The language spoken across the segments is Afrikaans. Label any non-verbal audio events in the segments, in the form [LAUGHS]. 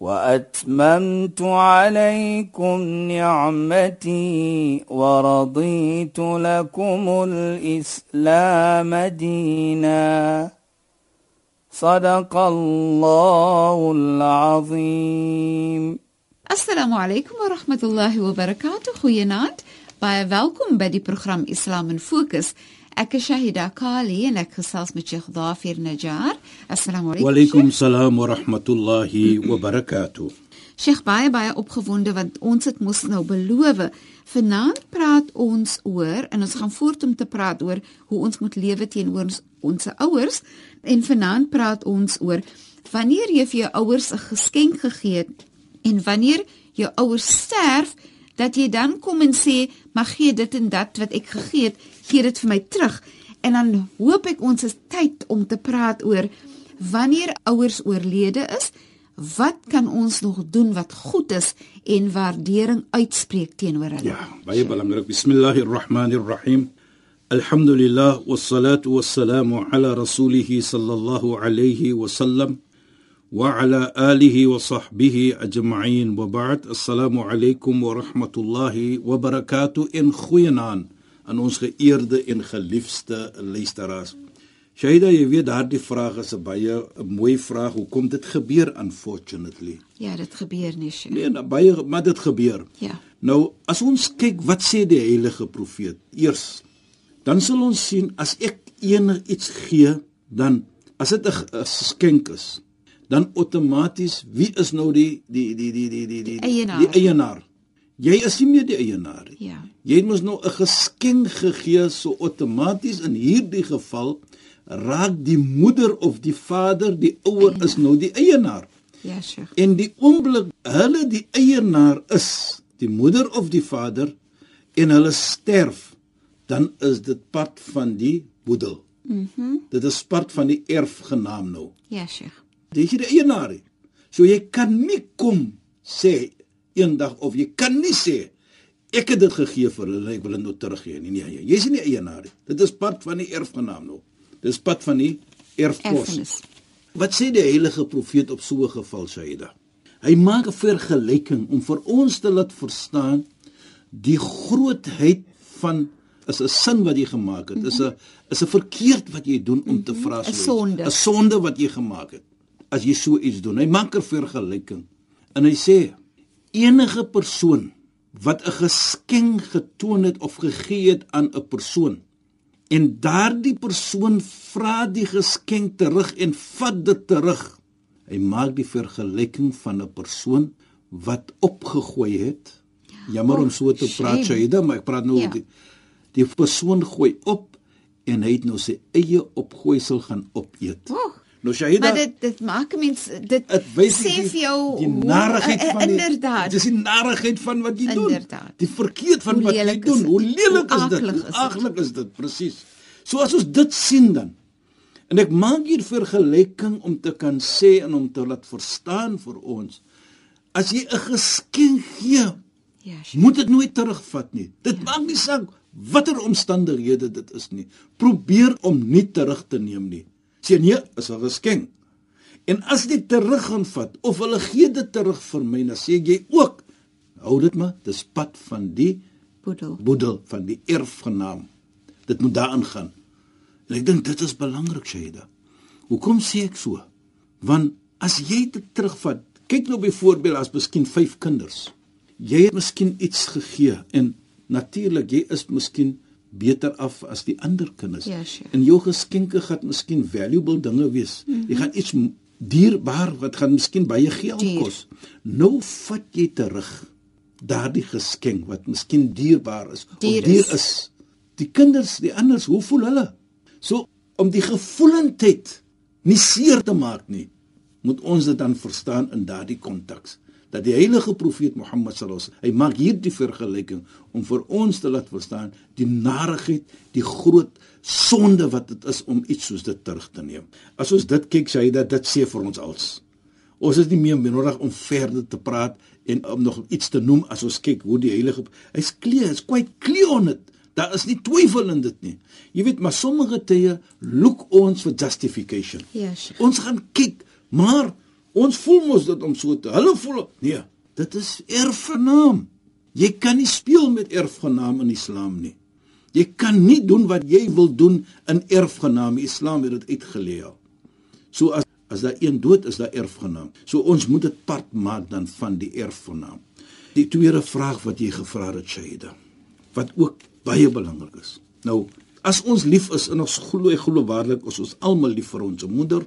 وأتممت عليكم نعمتي ورضيت لكم الإسلام دينا. صدق الله العظيم. السلام عليكم ورحمة الله وبركاته. خيانات باي welcome بدي the program islam in Ek is Shahida Kali en ek gesels met Sheikh Dafir Najjar. Assalamu alaykum. Wa alaykum salaam wa rahmatullahi wa barakatuh. Sheikh baie baie opgewonde want ons het mos nou beloof. Vanaand praat ons oor en ons gaan voort om te praat oor hoe ons moet lewe teenoor ons ons ouers en vanaand praat ons oor wanneer jy vir jou ouers 'n geskenk gegee het en wanneer jou ouers sterf dat jy dan kom en sê mag gee dit en dat wat ek gegee het gee dit vir my terug. En dan hoop ek ons is tyd om te praat oor wanneer ouers oorlede is wat kan ons nog doen wat goed is en waardering uitspreek teenoor hulle? Ja baie belangrik. Bismillahirrahmanirrahim. Alhamdulillah wassalatu wassalamu ala rasulih sallallahu alayhi wasallam وعلى آله وصحبه أجمعين وبعد السلام عليكم ورحمة الله وبركاته إن خوينان aan ons geëerde en geliefde luisteraars. Shaida, jy weet daardie vraag is 'n baie 'n mooi vraag. Hoekom dit gebeur unfortunately? Ja, dit gebeur nie. Sure. Nee, nou, baie maar dit gebeur. Ja. Nou, as ons kyk wat sê die heilige profeet? Eers dan sal ons sien as ek enigiets gee, dan as dit 'n geskenk is, dan outomaties wie is nou die die die die die die die, die eienaar? Die eienaar. Jy is nie meer die eienaar nie. Ja. Jy moes nou 'n geskenk gegee so outomaties in hierdie geval raak die moeder of die vader die ouer is nou die eienaar. Ja, Sheikh. En die oomblik hulle die eienaar is, die moeder of die vader en hulle sterf, dan is dit part van die boedel. Mhm. Mm dit is part van die erfgenaam nou. Ja, Sheikh. Dis die eienaar. So jy kan nie kom sê eendag of jy kan nie sê ek het dit gegee vir hulle ek wil dit nou teruggee. Nie nee jy's nie eienaar nie. Dit is part van die erfgenaam nou dis part van die erfpos Erfenis. wat sê die heilige profeet op so 'n geval Saida hy maak 'n vergelyking om vir ons te laat verstaan die grootheid van is 'n sin wat jy gemaak het. Is 'n is 'n verkeerd wat jy doen om te vra so 'n sonde. 'n sonde wat jy gemaak het as jy so iets doen hy maak 'n vergelyking en hy sê enige persoon wat 'n geskenk getoon het of gegee het aan 'n persoon en daardie persoon vra die geskenk terug en vat dit terug hy maak die vergelyking van 'n persoon wat opgegooi het jammer Oh, om so te praat shame. Shaida maar ek praat nou Ja. die, die persoon gooi op en hy het nou sy eie opgooisel gaan opeet Oh. Nou Shaida Maar dit dit maak mens dit sê vir jou die narigheid eh, van die inderdaad. dis die narigheid van wat jy doen Inderdaad. die verkeerd van Hoe wat jy doen hoe lelik is dit hoe aglik is dit presies so as ons dit sien dan en ek maak hier vergelyking om te kan sê en om te laat verstaan vir ons as jy 'n geskenk gee Ja, Sheikh. moet dit nooit terugvat nie. Dit ja. maak nie saak watter omstandighede dit is nie. Probeer om nie terug te neem nie. Sê nee, is 'n geskenk. En as dit terug gaan vat of hulle gee dit terug vir my, dan sê jy ook hou dit maar, dis pad van die boedel. boedel van die erfgenaam. Dit moet daarin gaan. En ek dink dit is belangrik, Shaida. Hoekom sê ek so? Want as jy dit terugvat, kyk nou byvoorbeeld as miskien 5 kinders. Jy het miskien iets gegee en natuurlik jy is miskien beter af as die ander kinders. Ja, sure. En jou geskenke gaan miskien valuable dinge wees. Mm -hmm. Jy gaan iets dierbaar wat gaan miskien baie geld Duur. kos. Nou vat jy terug daardie geskenk wat miskien dierbaar is Duur of duur is. is. Die kinders, die anders, hoe voel hulle? So om die gevoelendheid nie seer te maak nie, moet ons dit dan verstaan in daardie konteks dat die heilige profeet Mohammed sallallahu alaihi wasallam hy maak hierdie vergelyking om vir ons te laat verstaan die narigheid, die groot sonde wat dit is om iets soos dit terug te neem. As ons dit kyk, sê hy dat dit sê vir ons als. Ons is nie meer benodig om verder te praat en om nog iets te noem as ons kyk hoe die heilige hy's clear, is quite clear on it. Daar is nie twyfel in dit nie. Jy weet, maar sommige tye look ons vir justification. Yes. Ons gaan kyk, maar ons voel mos dit om so te. Hulle voel nee, dit is erfgenaam. Jy kan nie speel met erfgenaam in Islam nie. Jy kan nie doen wat jy wil doen in erfgenaam. Islam het dit uitgeleer. So as as daar een dood is, daar erfgenaam. So ons moet dit part maak dan van die erfgenaam. Die tweede vraag wat jy gevra het, Shaida, wat ook baie belangrik is. Nou, as ons lief is en ons glo glo waarlik is ons almal lief vir ons moeder,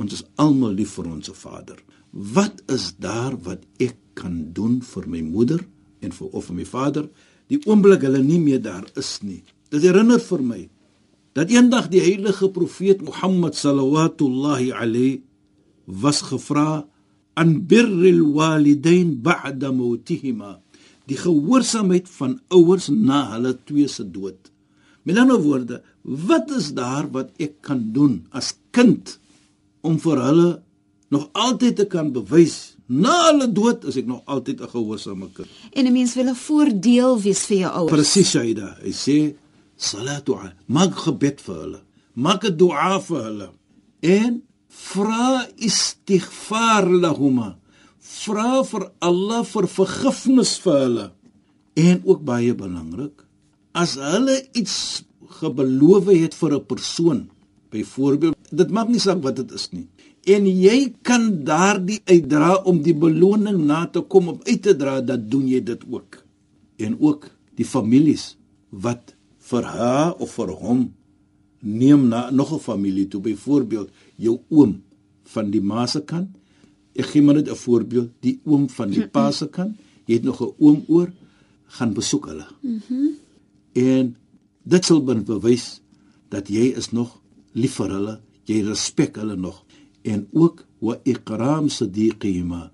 ons is almal lief vir ons vader. Wat is daar wat ek kan doen vir my moeder en vir of vir my vader die oomblik hulle nie meer daar is nie? Dit herinner vir my dat eendag die heilige profeet Mohammed sallallahu alayhi was gevra an birrul walidain ba'da mautihima die gehoorsaamheid van ouers na hulle twee se dood. Met ander woorde, wat is daar wat ek kan doen as kind om vir hulle nog altyd te kan bewys na hulle dood as ek nog altyd 'n gehoorsame kind. En 'n mens wil 'n voordeel wees vir jou ouers. Presies, Shaida. Hy sê salatu maak gebed vir hulle. Maak 'n dua vir hulle en vra istighfar lahuma vra vir Allah vir vergifnis vir hulle. En ook baie belangrik, as hulle iets gebeloof het vir 'n persoon, byvoorbeeld, dit maak nie saak wat dit is nie. En jy kan daardie uitdra om die beloning na te kom om uit te dra, dat doen jy dit ook. En ook die families wat vir haar of vir hom neem na nog 'n familie toe, byvoorbeeld jou oom van die ma se kant Ek gee maar net 'n voorbeeld, die oom van die pa se kant, jy het nog 'n oom oor, gaan besoek hulle. Mhm. Mm en dit sal bewys dat jy is nog lief vir hulle, jy respek hulle nog en ook wa iqram sadiqima,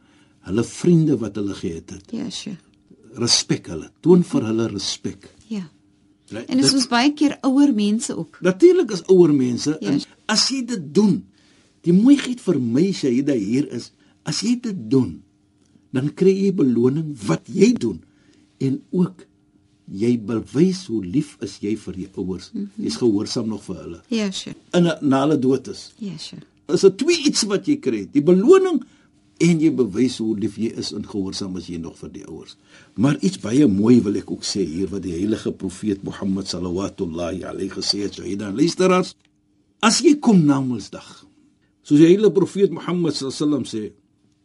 hulle vriende wat hulle gehet het. Ja, sure. Respek hulle, toon vir hulle respek. Ja. En dit is baie keer ouer mense ook. Natuurlik is ouer mense yes. en as jy dit doen, die mooiheid vir my sê hier is As jy dit doen, dan kry jy beloning wat jy doen en ook jy bewys hoe lief is jy vir jou ouers. Mm -hmm. Jy's gehoorsaam nog vir hulle. Ja, yes, sure. In na hulle dood is. Ja, yes, sure. Is dit twee iets wat jy kry? Die beloning en jy bewys hoe lief jy is en gehoorsaam is jy nog vir die ouers. Maar iets baie mooi wil ek ook sê hier wat die heilige profeet Mohammed sallallahu alayhi gesê het, so hier dan luisteraars, as jy kom na Mondsdag, soos die heilige profeet Mohammed sallallahu sê,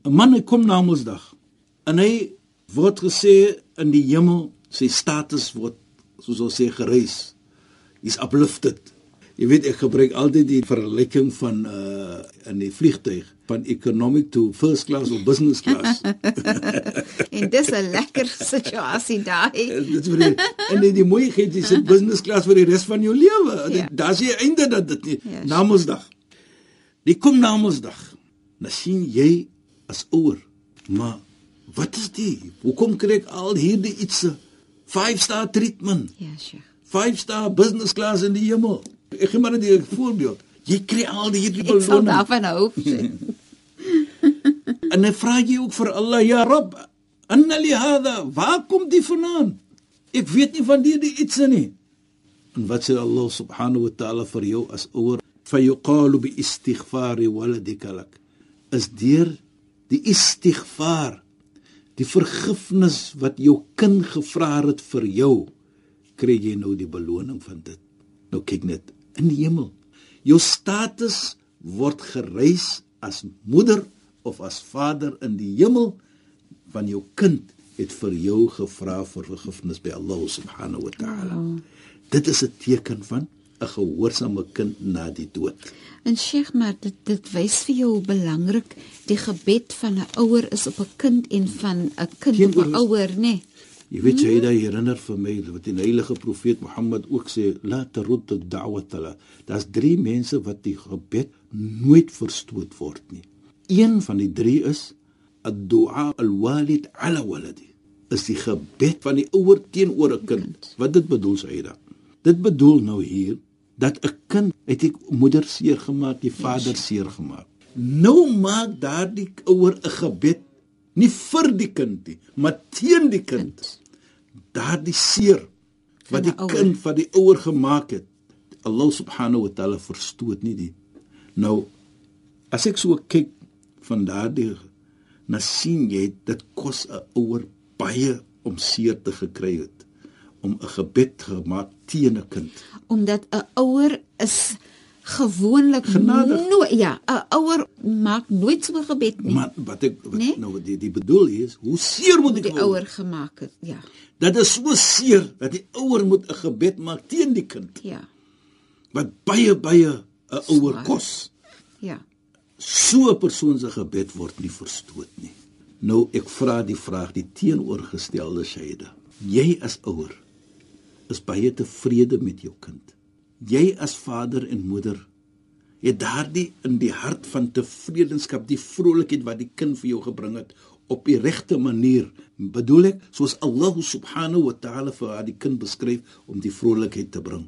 'n man hy kom na Mondsdag en hy word gesê in die hemel sy status word soos ons sê gereis. He's uplifted. Jy weet ek gebruik altyd die vergelyking van uh in die vliegtuig van economic to first class of business class. [LAUGHS] en dis 'n lekker situasie daai. [LAUGHS] dit die, en die, die mooi gee jy sit business class vir die res van jou lewe. Ja. Daar's jy einde dat dit nie ja, na Mondsdag. Die kom na Mondsdag. Nou sien jy as ouer. Maar wat is dit? Hoekom kry ek al hierdie iets 5 star treatment? Ja, sure. 5 star business class in die hemel. Ek gee maar net 'n voorbeeld. Jy kry al hierdie beloning. Ek sal daarvan hou. [LAUGHS] en dan vra jy ook vir Allah, ya Rabb, anna li hada, waar kom die vandaan? Ek weet nie van die iets nie. En wat sê Allah subhanahu wa ta'ala vir jou as ouer? Fayuqalu bi istighfari waladika lak. Is deur die istighfar die vergifnis wat jou kind gevra het vir jou kry jy nou die beloning van dit. Nou kyk net in die hemel. Jou status word gereis as moeder of as vader in die hemel van jou kind het vir jou gevra vir vergifnis by Allah subhanahu wa ta'ala. Dit is 'n teken van 'n gehoorsame kind na die dood. En Sheikh, maar dit dit wys vir jou hoe belangrik die gebed van 'n ouer is op 'n kind en van 'n kind Geen op 'n ouer, nê? Nee. Jy weet jy daai herinner vir my wat die heilige profeet Mohammed ook sê, la tarud ad-da'watala. Daar's drie mense wat die gebed nooit verstoot word nie. Een van die drie is ad-du'a al-walid 'ala waladi. Is die gebed van die ouer teenoor 'n kind. Wat dit bedoel Saida? Dit bedoel nou hier dat 'n kind het die moeder seer gemaak, die vader seer gemaak. Nou maak daardie ouer 'n gebed nie vir die kind nie, maar teen die kind. Daardie seer wat die kind wat die ouer gemaak het. Allah subhanahu wa ta'ala verstoot nie die. Nou as ek so kyk van daardie na sien jy dit kos 'n ouer baie om seer te gekry het om 'n gebed gemaak teen 'n kind. Omdat 'n ouer is gewoonlik nooit ja, 'n ouer maak nooit so 'n gebed nie. Maar wat ek wat nee? nou die die bedoel is, hoe seer moet die ouer gemaak het? Ja. Dat is so seer dat die ouer moet 'n gebed maak teen die kind. Ja. Wat baie baie 'n ouer kos. Ja. So 'n persoon se gebed word nie verstoot nie. Nou ek vra die vraag die teenoorgestelde syde. Jy as ouer is baie tevrede met jou kind. Jy as vader en moeder het daardie in die hart van tevredenskap, die vrolikheid wat die kind vir jou gebring het op die regte manier. Bedoel ek soos Allah subhanahu wa ta'ala vir die kind beskryf om die vrolikheid te bring.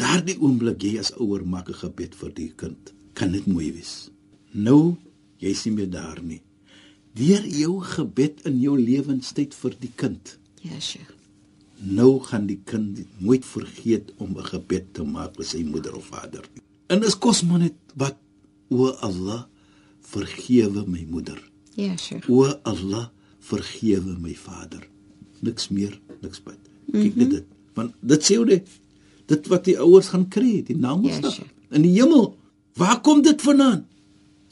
Daardie oomblik jy as ouer maak 'n gebed vir die kind. Kan dit mooi wees. Nou, jy sien my daar nie. Deur jou gebed in jou lewenstyd vir die kind. Ja, Sheikh nou gaan die kind nooit vergeet om 'n gebed te maak vir sy moeder of vader. En is kos maar net wat o Allah vergewe my moeder. Ja, Sheikh. O Allah vergewe my vader. Niks meer, niks bid. Kyk net dit. Want dit sê hoe dit wat die ouers gaan kry, die ja, in die hemel. Waar kom dit vandaan?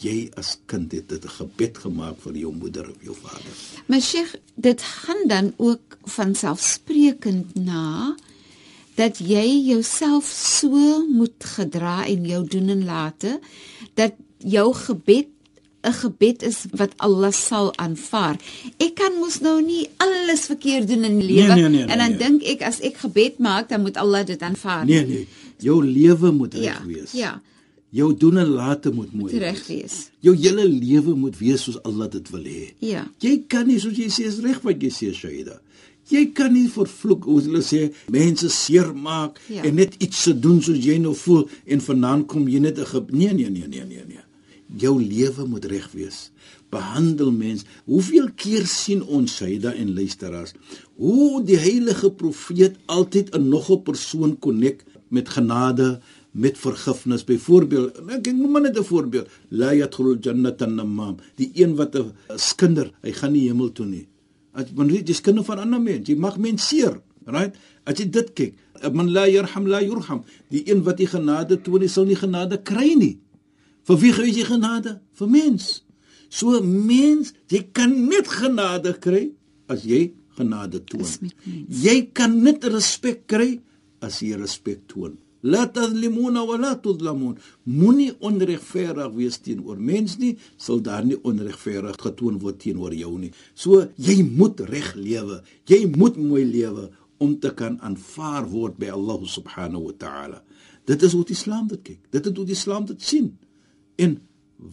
Jy as kind het dit 'n gebed gemaak vir jou moeder of jou vader. Maar Sheikh, dit gaan dan ook van selfsprekend na dat jy jouself so moet gedra en jou doen en late dat jou gebed 'n gebed is wat Allah sal aanvaar. Ek kan mos nou nie alles verkeerd doen in die lewe nee, nee, nee, en dan nee, dink ek as ek gebed maak dan moet Allah dit aanvaar. Nee nee, jou lewe moet reg ja, wees. Ja. Jou doen en late moet mooi reg wees. Jou hele lewe moet wees soos Allah dit wil hê. Ja. Jy kan nie soos jy sê is reg wat jy sê Shaida. Jy kan nie vervloek hoe hulle sê mense seermaak ja. en net iets se doen soos jy nou voel en vanaand kom jy net 'n nee nee nee nee nee nee. Jou lewe moet reg wees. Behandel mens. Hoeveel keer sien ons Shaida en luisteraars hoe die heilige profeet altyd 'n nog 'n persoon konnek met genade met vergifnis. Byvoorbeeld, ek noem maar net 'n voorbeeld. La yadkhulul jannata an-namam. Die een wat 'n skinder, hy gaan nie hemel toe nie. As wanneer jy skinder van ander mense, jy mag mense seer, right? As jy dit kyk, man la yarham la yurham. Die een wat die genade toon, hy sal nie genade kry nie. Vir wie gee jy genade? Vir mens. So mens, jy kan net genade kry as jy genade toon. Jy kan net respek kry as jy respek toon. La tadlimuna wa la tudlamun. Moenie onregverdig wees teenoor mens nie, sal daar nie onregverdig getoon word teenoor jou nie. So jy moet reg lewe. Jy moet mooi lewe om te kan aanvaar word by Allah subhanahu wa ta'ala. Dit is hoe die Islam dit kyk. Dit is hoe die Islam dit sien. En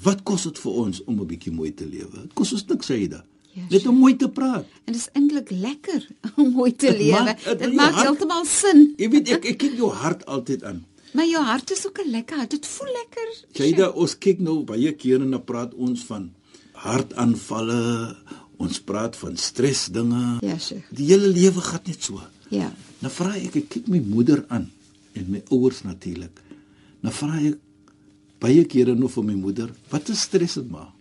wat kos dit vir ons om 'n bietjie mooi te lewe? Dit kos ons niks, Saida. Yes, net om mooi te praat. En dit is eintlik lekker [LAUGHS] om mooi te lewe. Maak, dit maak heeltemal sin. [LAUGHS] Jy weet ek ek kyk jou hart altyd aan. Maar jou hart is ook lekker. Dit voel lekker. Jyda ons kyk nou baie kere dan praat ons van hartaanvalle. Ons praat van stres dinge. Ja, sure. Die hele lewe gaan net so. Ja. Nou vra ek ek kyk my moeder aan en my ouers natuurlik. Nou vra ek baie kere nou vir my moeder, wat is stres dit maar?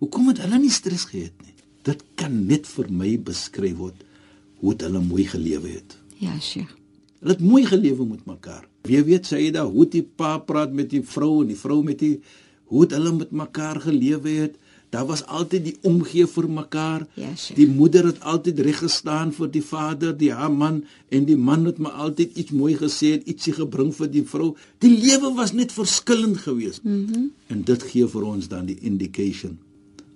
Hoekom het hulle nie stres gehad nie? Dit kan net vir my beskryf word hoe dit hulle mooi gelewe het. Ja, Sheikh. Hulle het mooi gelewe met mekaar. Wie weet sê jy da hoe die pa praat met die vrou en die vrou met die hoe het hulle met mekaar gelewe het. Daar was altyd die omgee vir mekaar. Ja, Sheikh. Die moeder het altyd reg gestaan vir die vader, die haar man en die man het maar altyd iets mooi gesê en ietsie gebring vir die vrou. Die lewe was net verskillend geweest. Mm en dit gee vir ons dan die indication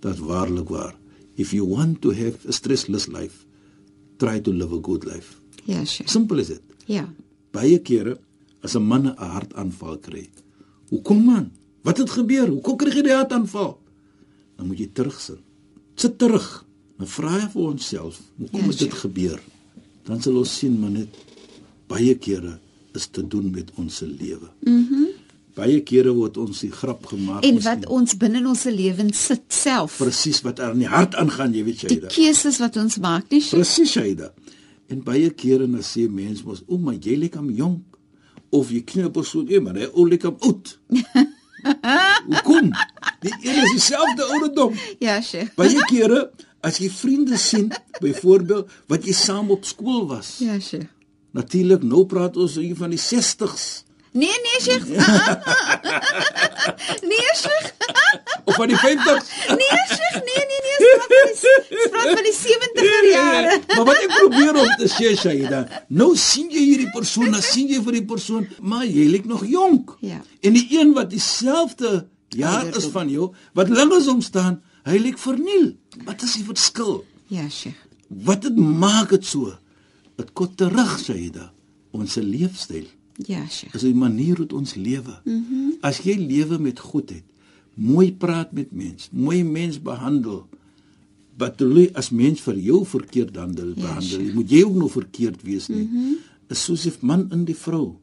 dat waarlik waar if you want to have a stressless life, try to live a good life. Ja, sure. Simple is dit. Ja. Baie kere as 'n man 'n hartaanval kry. Hoekom man? Wat het gebeur? Hoekom kry jy die hartaanval? Dan moet jy terugsin. sit terug. Nou vra jy vir onsself, hoekom Ja, het dit Sheikh. gebeur? Dan sal ons sien maar net baie kere is te doen met ons se lewe. Mhm. Mm baie kere word ons die grap gemaak En miskien wat ons binne in ons lewens sit self. presies wat er in die hart aangaan, jy weet jy Die keuses wat ons maak, nie? Presies jy dit. En baie kere dan sê mense mos, "O, maar jy lyk am jonk." Of jy knie 'n persoon, "Ja, maar hy ou lyk am oud." [LAUGHS] Hoekom? Die een is dieselfde ouderdom. Ja, Sheikh. Baie kere as jy vriende sien, byvoorbeeld wat jy saam op skool was. Ja, Sheikh. Natuurlik nou praat ons hier van die 60s Nee, nee, Sheikh. [LAUGHS] nee, Sheikh. of van die 50s. [LAUGHS] Nee, Sheikh. Nee, nee, nee. Spraak van die spraak van die 70er jare. maar wat ek probeer om te sê Shaida, nou sien jy hierdie persoon, dan sien jy vir die persoon, maar jy lyk nog jonk. Ja. En die een wat dieselfde jaar Ouderdom. is van jou, wat links hom staan, hy lyk verniel. Wat is die verskil? Ja, Sheikh. Wat dit maak dit so? Dit kom terug Shaida, ons leefstyl. Ja, Sheikh. is 'n manier hoe ons lewe. Mm -hmm. As jy lewe met goedheid, mooi praat met mens, mooi mens behandel, bedoel jy as mens vir jou verkeerd handel, Ja, behandel, sure. moet jy ook nog verkeerd wees nie. Mm -hmm. Is soos if man in die vrou.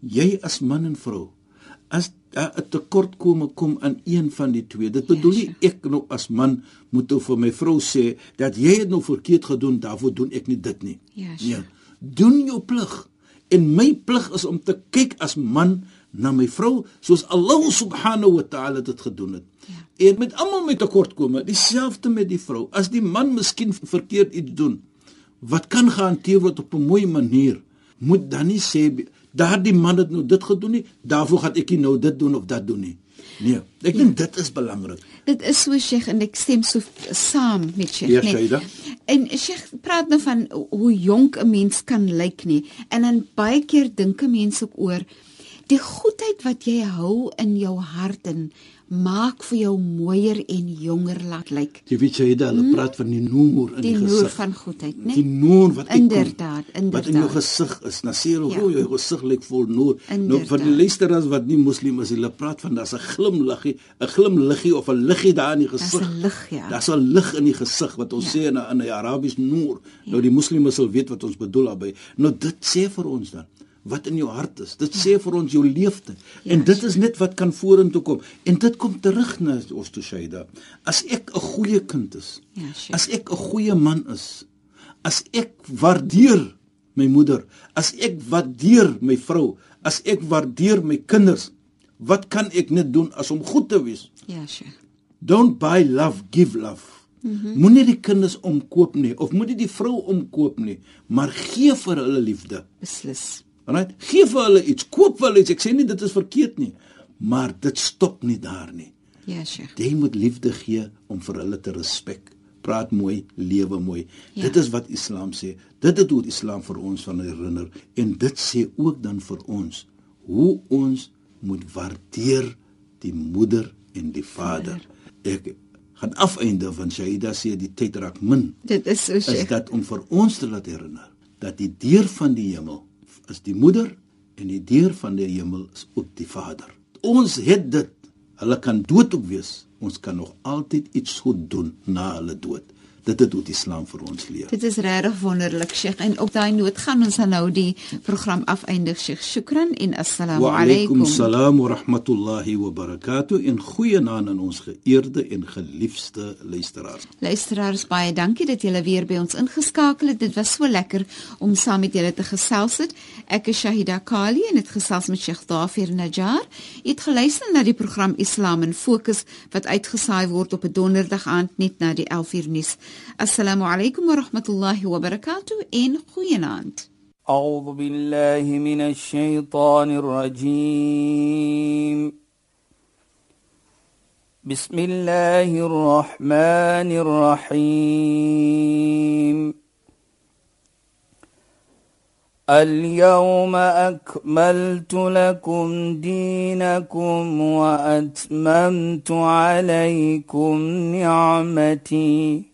Jy as man en vrou as 'n tekortkome kom aan een van die twee. Dit bedoel Ja, nie ek nou as man moet nou vir my vrou sê dat jy het nou verkeerd gedoen, daarvoor doen ek nie dit nie. Ja. Nee. Doen jou plig. En my plig is om te kyk as man na my vrou soos Allah subhanahu wa ta'ala dit gedoen het. Ja. En met almal met tekortkome, dieselfde met die vrou. As die man miskien verkeerd iets doen wat kan gehanteer word op 'n mooi manier, moet dan nie sê daardie man het nou dit gedoen nie, daarvoor gaan ek nie nou dit doen of dat doen nie. Nee, ek dink dit is belangrik. Dit is so Sheikh en ek stem so saam met Sheikh, Ja, nee. En Sheikh praat nou van hoe jonk 'n mens kan lyk nie. En dan baie keer dink 'n mens ook oor die goedheid wat jy hou in jou hart en maak vir jou mooier en jonger laat lyk. Jy weet jy hulle hmm? praat van die noor in Die die, noor gesig. van goedheid, né? Die noor wat uitkom, Inderdaad, Wat in jou inderdaad. gesig is. Nou sê hulle, Ja. "O, jou gesig lyk vol noor." Nou Inderdaad. van die luisteraars wat nie moslim is, hulle praat van daar's 'n glimlaggie, 'n glimliggie of 'n liggie daar in die gesig. 'n lig, ja. Daar's 'n lig in die gesig wat ons Ja. sê in in 'n Arabies noor. Nou die moslime sal weet wat ons bedoel daarbey. Nou dit sê vir ons dan wat in jou hart is. Dit sê vir ons jou leefte. Ja, en dit is net wat kan vorentoe kom. En dit kom terug na ons toe Shaida. As ek 'n goeie kind is, Ja, sure. as ek 'n goeie man is, as ek waardeer my moeder, as ek waardeer my vrou, as ek waardeer my kinders, wat kan ek net doen as om goed te wees? Ja, Sheikh. Don't buy love, give love. Mm -hmm. Moenie die kinders omkoop nie of moenie die vrou omkoop nie, maar gee vir hulle liefde. Beslis. Right? Gee vir hulle iets, koop vir hulle iets. Ek sê nie dit is verkeerd nie, maar dit stop nie daar nie. Ja, Sheikh. Jy moet liefde gee om vir hulle te respek. Praat mooi, lewe mooi. Ja. Dit is wat Islam sê. Dit is hoe die Islam vir ons van herinner en dit sê ook dan vir ons hoe ons moet waardeer die moeder en die vader. Ek gaan afeinde van Shaida sê die tyd raak min Dit is so is dat om vir ons te laat herinner dat die deur van die hemel is die moeder en die deur van die hemel is ook die vader. Ons het dit. Hulle kan dood ook wees. Ons kan nog altyd iets goed doen na hulle dood. Dit is hoe die Islam vir ons leer. Dit is regtig wonderlik Sheikh en op daai noot gaan ons dan nou die program afeindig Sheikh. Shukran en assalamu Wa alaykum alaykum. salaam wa rahmatullahi wa barakatuh en goeie naam aan ons geëerde en geliefde luisteraars. Luisteraars baie dankie dat julle weer by ons ingeskakel het. Dit was so lekker om saam met julle te gesels het. Ek is Shahida Kali en het gesels met Sheikh Dafir Najjar. Jy het geluister na die program Islam in Fokus wat uitgesaai word op 'n donderdag aand net na die 11uur nuus. Alaykum wa rahmatullahi wa barakatuh en goeienaand. أعوذ بالله من الشيطان الرجيم. بسم الله الرحمن الرحيم. اليوم أكملت لكم دينكم وأتممت عليكم نعمتي.